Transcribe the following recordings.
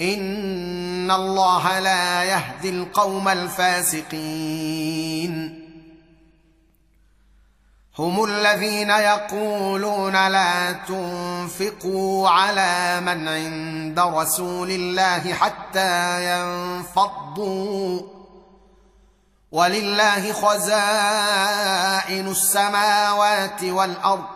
إن الله لا يهدي القوم الفاسقين. هم الذين يقولون لا تنفقوا على من عند رسول الله حتى ينفضوا. ولله خزائن السماوات والأرض.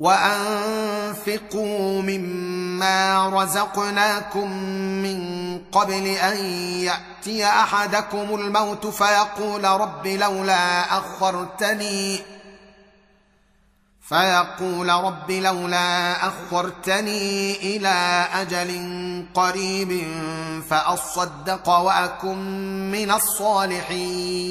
وأنفقوا مما رزقناكم من قبل أن يأتي أحدكم الموت فيقول رب لولا أخرتني فيقول رب لولا أخرتني إلى أجل قريب فأصدق وأكن من الصالحين.